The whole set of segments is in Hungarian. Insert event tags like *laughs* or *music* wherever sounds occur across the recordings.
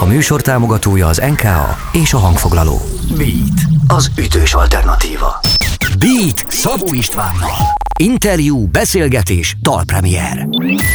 A műsor támogatója az NKA és a hangfoglaló. Beat, az ütős alternatíva. Beat Szabó Istvánnal. Interjú, beszélgetés, dalpremier.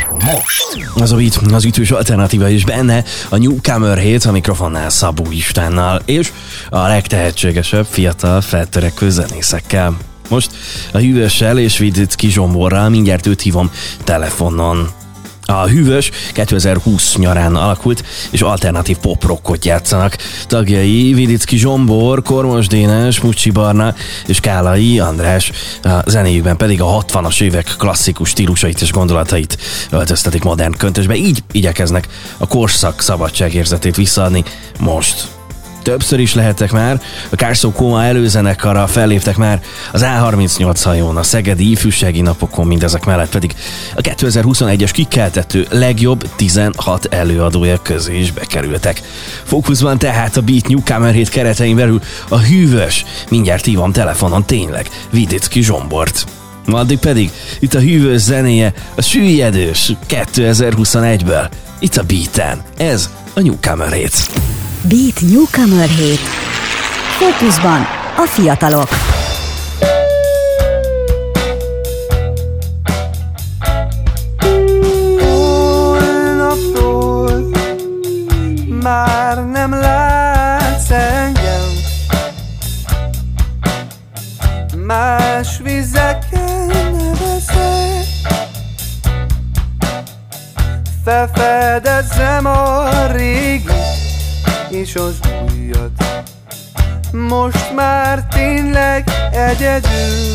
Most. Az a beat, az ütős alternatíva is benne, a Newcomer hét a mikrofonnál Szabó Istvánnal, és a legtehetségesebb fiatal feltörekvő zenészekkel. Most a hűvössel és Vidicki Zsomborral mindjárt őt hívom telefonon. A hűvös 2020 nyarán alakult, és alternatív pop-rockot játszanak. Tagjai Vidicki Zsombor, Kormos Dénes, Mucsi Barna és Kálai András. A zenéjükben pedig a 60-as évek klasszikus stílusait és gondolatait öltöztetik modern köntösbe. Így igyekeznek a korszak szabadságérzetét visszaadni most többször is lehettek már. A Kárszó Koma előzenekara felléptek már az A38 hajón, a Szegedi ifjúsági napokon, mindezek mellett pedig a 2021-es kikeltető legjobb 16 előadója közé is bekerültek. Fókuszban tehát a Beat Newcomer hét keretein belül a hűvös, mindjárt hívom telefonon tényleg, Vidicki Zsombort. Addig pedig itt a hűvös zenéje, a süllyedős 2021-ből, itt a Beaten. Ez a Newcomer hét. Beat Newcomer Hét. Fókuszban a fiatalok. Holnaptól már nem látsz engem Más vizeken nevezek Felfedezzem a régi és az újat. Most már tényleg egyedül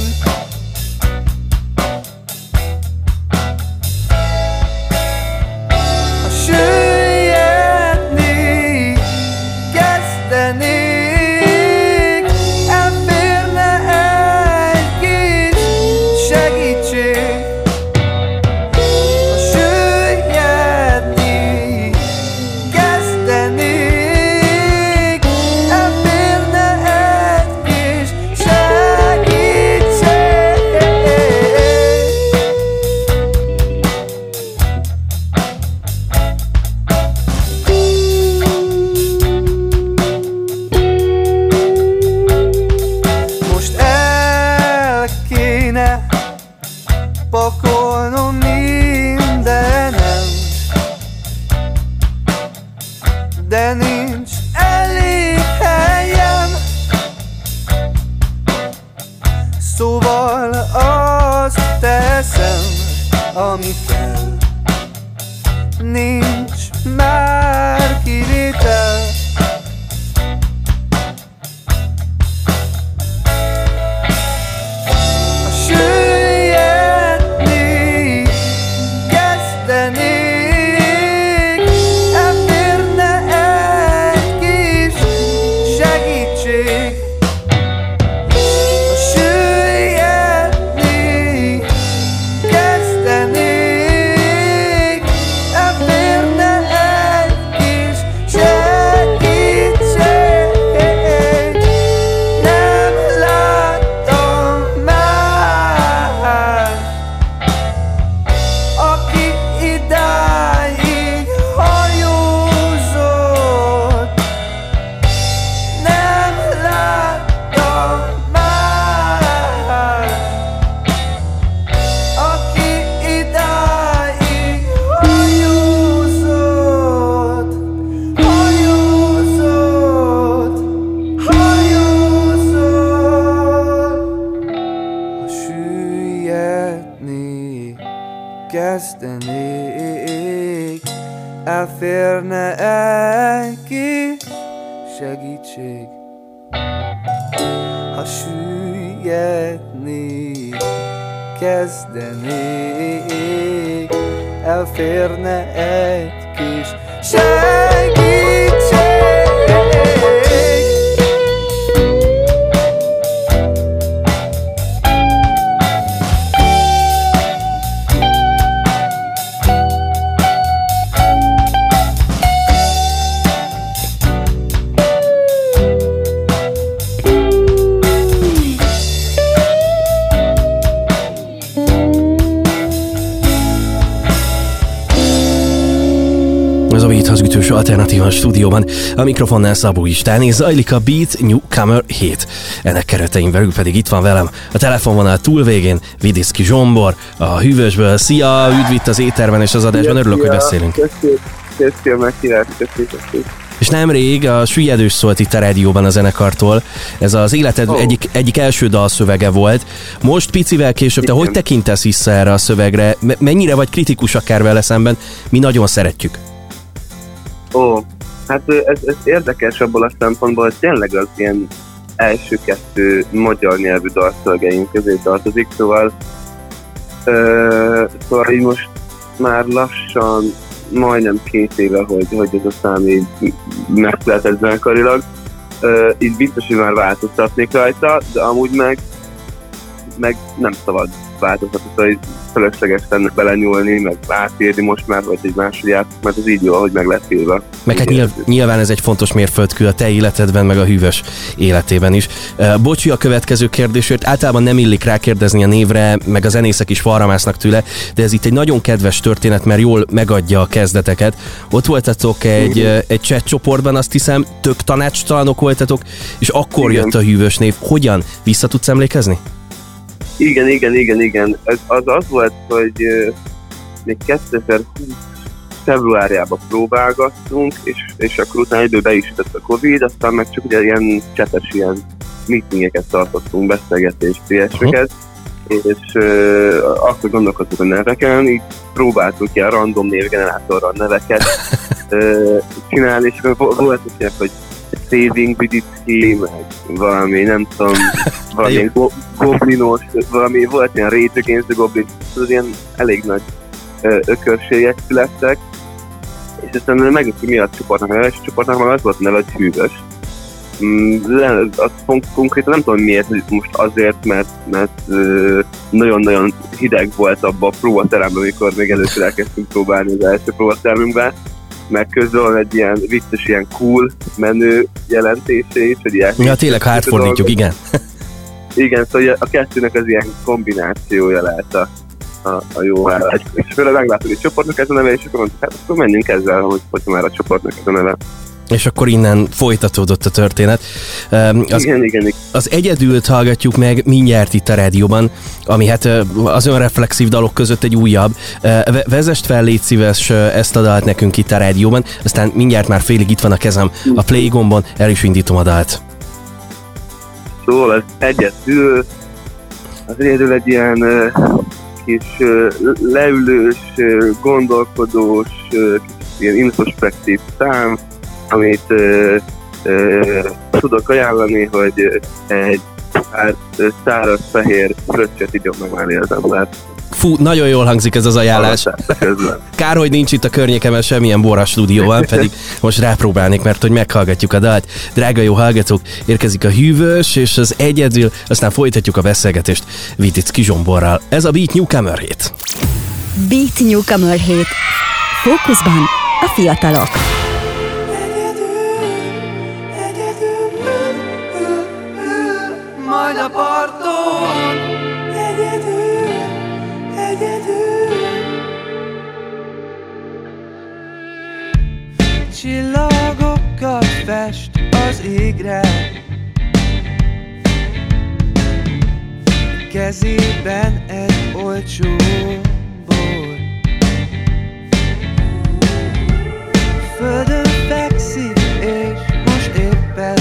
ami kell. Nincs kezdenék Elférne egy kis segítség Ha süllyedni kezdenék Elférne egy kis segítség alternatívan stúdióban. A mikrofonnál Szabó Istán, és zajlik a Beat Newcomer 7. Ennek keretein belül pedig itt van velem a telefonvonal túlvégén Vidiszki Zsombor, a hűvösből. Szia, üdv itt az éterben és az adásban, örülök, hogy beszélünk. Köszi a meghívást, köszi, És nemrég a Süllyedős szólt itt a rádióban a zenekartól. Ez az életed oh. egyik, egyik első dalszövege volt. Most picivel később, te hogy tekintesz vissza erre a szövegre? Mennyire vagy kritikus akár vele szemben? Mi nagyon szeretjük. Ó, hát ez, ez érdekes abból a szempontból, hogy tényleg az ilyen első kettő magyar nyelvű dalszövegeink közé tartozik, szóval, ö, szóval így most már lassan majdnem két éve, hogy, hogy ez a szám így megszületett zenekarilag. Uh, így biztos, hogy már változtatnék rajta, de amúgy meg, meg nem szabad változtatni, szóval fölösleges lenne belenyúlni, meg átírni most már, vagy egy máshogy át, mert az így jó, hogy meg lett írva. Meg hát nyilv, nyilván ez egy fontos mérföldkő a te életedben, meg a hűvös életében is. Bocsi a következő kérdésért, általában nem illik rákérdezni a névre, meg a zenészek is falramásznak tőle, de ez itt egy nagyon kedves történet, mert jól megadja a kezdeteket. Ott voltatok egy, uh-huh. egy chat csoportban, azt hiszem, tök tanácstalanok voltatok, és akkor Igen. jött a hűvös név. Hogyan? Vissza tudsz emlékezni? Igen, igen, igen, igen. Ez, az az volt, hogy még 2020 februárjában próbálgattunk, és, és akkor utána időben be is a Covid, aztán meg csak ugye ilyen csetes ilyen meetingeket tartottunk, beszélgetést, ilyesmiket, és uh, akkor gondolkodtunk a neveken, így próbáltuk ilyen random névgenerátorral neveket uh, csinálni, és volt ilyen, hogy Saving Vidicki, meg valami, nem tudom, *laughs* valami go- goblinos, valami, volt ilyen Rage Against the Goblin, az ilyen elég nagy ö, ökörségek születtek, és aztán meg mi a csoportnak neve, és a csoportnak meg az volt neve, hogy hűvös. Mm, az konkrétan nem tudom miért, most azért, mert, mert nagyon-nagyon hideg volt abban a próbateremben, amikor még először elkezdtünk próbálni az első próbatermünkben, meg közben van egy ilyen vicces, ilyen cool menő jelentése is, hogy ilyen... Ja, tényleg, ha átfordítjuk, igen. *laughs* igen, szóval a kettőnek az ilyen kombinációja lehet a, a, a jó állás. És főleg meglátod, hogy csoportnak ez a neve, és akkor mondtuk, hát akkor menjünk ezzel, hogy, hogy már a csoportnak ez a neve és akkor innen folytatódott a történet. Az, igen, igen, igen. Az egyedült hallgatjuk meg mindjárt itt a rádióban, ami hát az önreflexív dalok között egy újabb. Vezest fel, légy szíves ezt a dalt nekünk itt a rádióban, aztán mindjárt már félig itt van a kezem a play gombon, el is indítom a dalt. Szóval ez egyedül, az egyedül egy ilyen kis leülős, gondolkodós, ilyen introspektív szám, amit ö, ö, tudok ajánlani, hogy egy pár száraz fehér fröccsöt igyon megválni az ember. Fú, nagyon jól hangzik ez az ajánlás. Kár, hogy nincs itt a környékemen semmilyen Bora stúdióban, pedig most rápróbálnék, mert hogy meghallgatjuk a dalt. Drága jó hallgatók, érkezik a hűvös, és az egyedül, aztán folytatjuk a beszélgetést Vitic Kizsomborral. Ez a Beat Newcomer 7. Beat Newcomer 7. Fókuszban a fiatalok. Fest az égre. Kezében egy olcsó bor. Földön fekszik és most éppen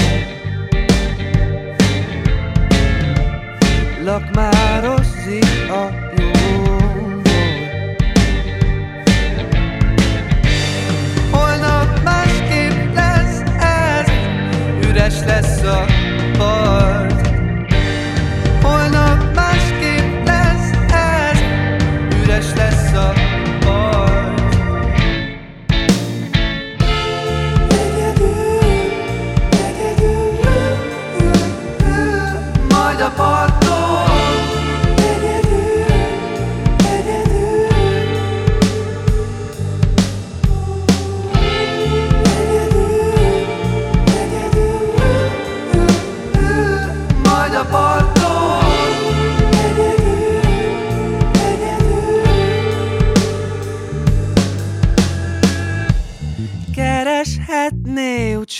Lakmározik a üres lesz a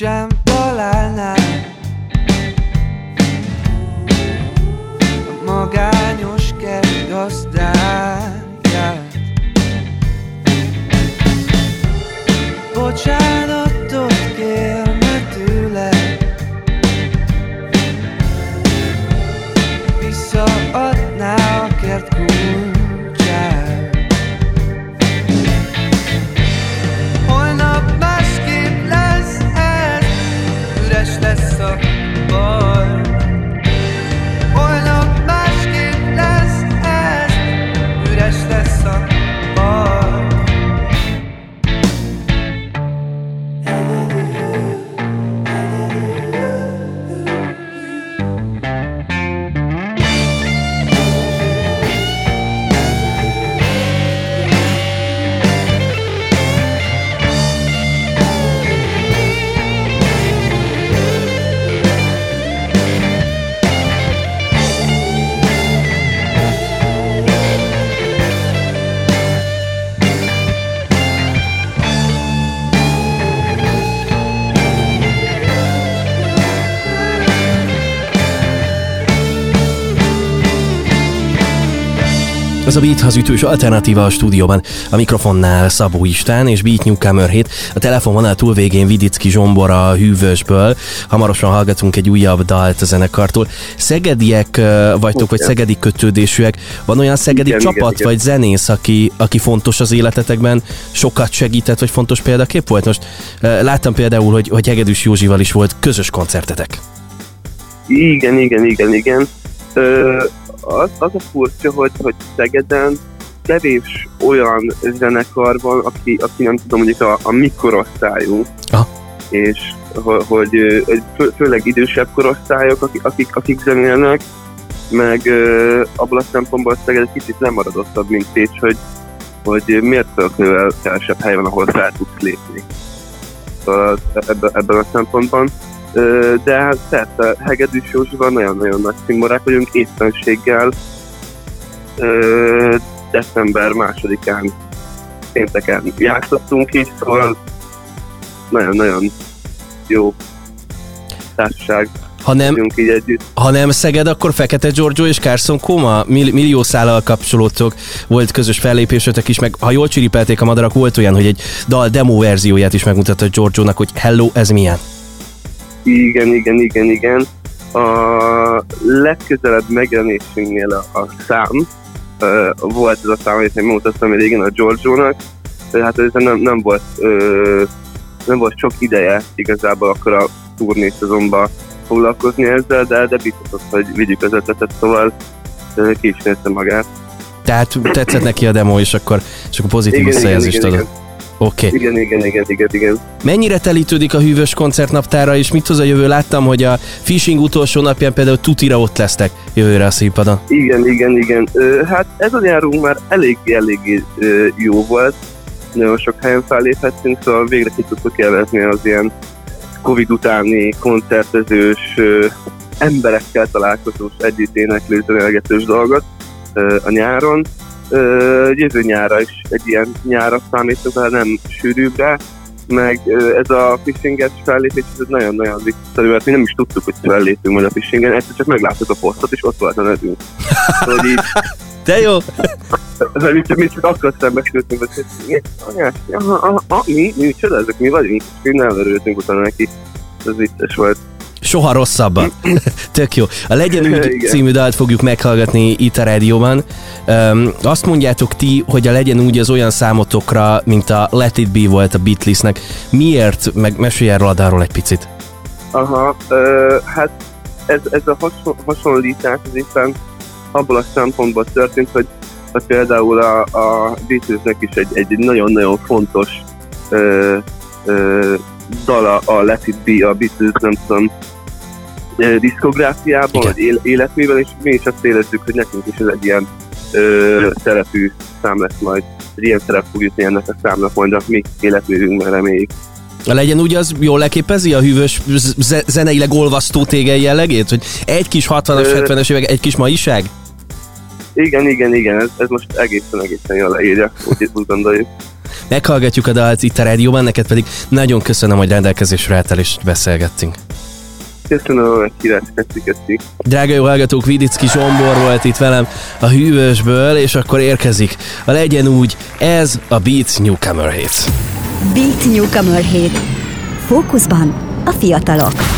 jam a Beat az ütős alternatíva a stúdióban. A mikrofonnál Szabó Istán és Beat Newcomer 7. A telefonvonal túlvégén Vidicki Zsombor a hűvösből. Hamarosan hallgatunk egy újabb dalt a zenekartól. Szegediek vagytok, vagy Igen. szegedi kötődésűek. Van olyan szegedi Igen, csapat, igen, igen. vagy zenész, aki, aki fontos az életetekben, sokat segített, vagy fontos példakép volt? Most láttam például, hogy, hogy Hegedűs Józsival is volt közös koncertetek. Igen, igen, igen, igen. Ö, az, az a furcsa, hogy, hogy Szegeden kevés olyan zenekar van, aki, aki nem tudom, mondjuk a, a mi korosztályunk, Aha. és ho- hogy ö, fő, főleg idősebb korosztályok, akik, akik, akik zenélnek, meg ö, abból a szempontból Szeged egy kicsit lemaradottabb, mint Pécs, hogy, hogy miért fölknővel kevesebb hely van, ahol fel tudsz lépni. Szóval ebben, ebben a szempontban. De hát persze, Hegedűs Józsival nagyon-nagyon nagy színmorák vagyunk, éppenséggel december másodikán pénteken játszottunk is, szóval nagyon-nagyon jó társaság Ha nem, így együtt. Ha nem Szeged, akkor Fekete Giorgio és Carson Koma Mill- millió szállal kapcsolódtok, volt közös fellépésetek is, meg ha jól csiripelték a madarak, volt olyan, hogy egy dal demo verzióját is megmutatta Giorgionak, hogy hello, ez milyen. Igen, igen, igen, igen. A legközelebb megjelenésünknél a, a szám, ö, volt ez a szám, amit én mutattam régen a Giorgio-nak, de hát ez nem, nem volt ö, nem volt sok ideje igazából akkor a turné szezonban foglalkozni ezzel, de, de biztos, hogy vigyük az ötletet, szóval ö, ki is magát. Tehát tetszett neki a demo, és akkor, és akkor pozitív Igen, igen, visszajelzést igen, adott. Oké. Okay. Igen, igen, igen, igen, igen. Mennyire telítődik a hűvös koncertnaptára, és mit hoz a jövő? Láttam, hogy a Fishing utolsó napján például tutira ott lesztek jövőre a színpadon. Igen, igen, igen. Ö, hát ez a nyárunk már eléggé, eléggé ö, jó volt. Nagyon sok helyen felléphettünk, szóval végre ki tudtuk élvezni az ilyen Covid utáni koncertezős, ö, emberekkel találkozós, együtt éneklő, dolgot ö, a nyáron. Ö, jövő nyára is egy ilyen nyára számítunk, tehát nem sűrűbbre, meg ö, ez a fishinges fellépés, ez nagyon-nagyon vicces, mert mi nem is tudtuk, hogy fellépünk majd a fishingen, egyszer csak megláttuk a posztot, és ott volt a nevünk. Szóval így, *laughs* De jó! hogy mi csak, mi csak akkor szembesültünk, hogy mi, anyás, aha, aha, mi, mi, micsoda, ezek mi vagyunk, és mi nem örültünk utána neki. Ez vicces volt. Soha rosszabban. *coughs* Tök jó. A Legyen úgy című dalt fogjuk meghallgatni itt a rádióban. Um, azt mondjátok ti, hogy a Legyen úgy az olyan számotokra, mint a Let It Be volt a Beatlesnek. Miért? Meg mesélj erről a dalról egy picit. Aha, ö, hát ez, ez a hason, hasonlítás az éppen abból a szempontból történt, hogy, hogy például a, a Beatlesnek is egy, egy nagyon-nagyon fontos ö, ö, dala a Let It Be, a Beatles, nem tudom, diszkográfiában, vagy él, életművel, és mi is azt érezzük, hogy nekünk is ez egy ilyen ö, szerepű szám lesz majd, egy ilyen szerep fog jutni ennek a számnak majd a mi életművünkben reméljük. Legyen úgy, az jól leképezi a hűvös zeneileg olvasztó tégei jellegét? Hogy egy kis 60-as, 70-es évek, egy kis maiság? Igen, igen, igen, ez, ez most egészen-egészen jól leírja, úgy, úgy gondoljuk. Meghallgatjuk a dalt itt a rádióban, neked pedig nagyon köszönöm, hogy rendelkezésre álltál és beszélgettünk köszönöm, hogy királyztetik Drága jó hallgatók, Vidicki Zsombor volt itt velem a hűvösből, és akkor érkezik. A legyen úgy, ez a Beat Newcomer Hit. Beat Newcomer Hit. Fókuszban a fiatalok.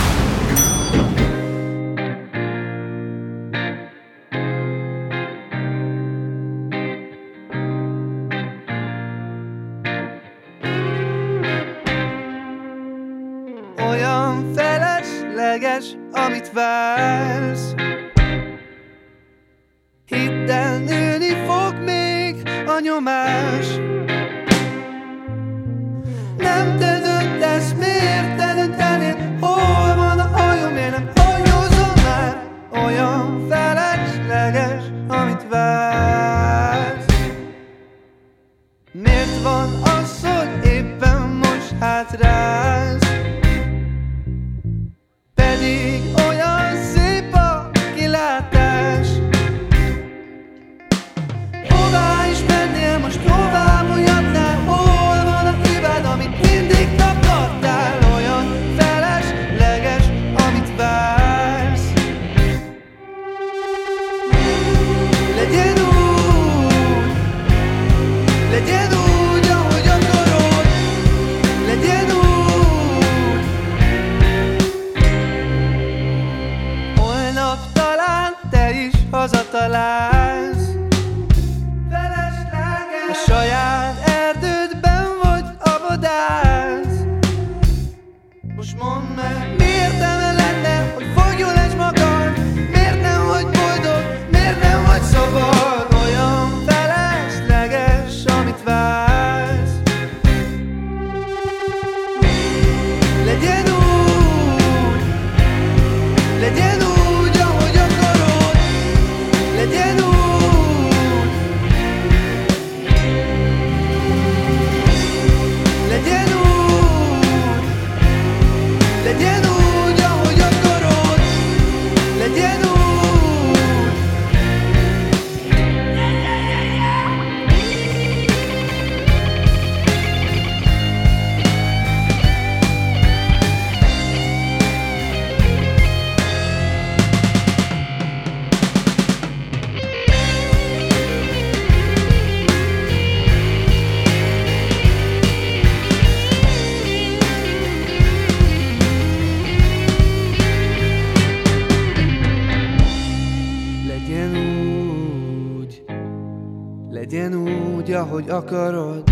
ahogy akarod,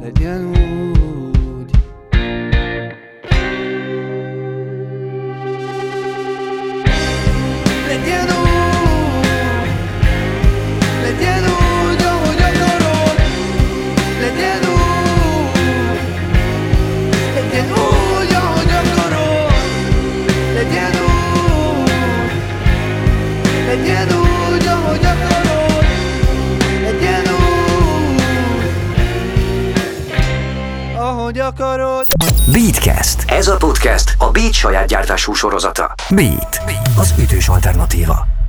legyen úgy. Legyen úgy. ahogy akarod. Beatcast. Ez a podcast a Beat saját gyártású sorozata. Beat. Beat. Az ütős alternatíva.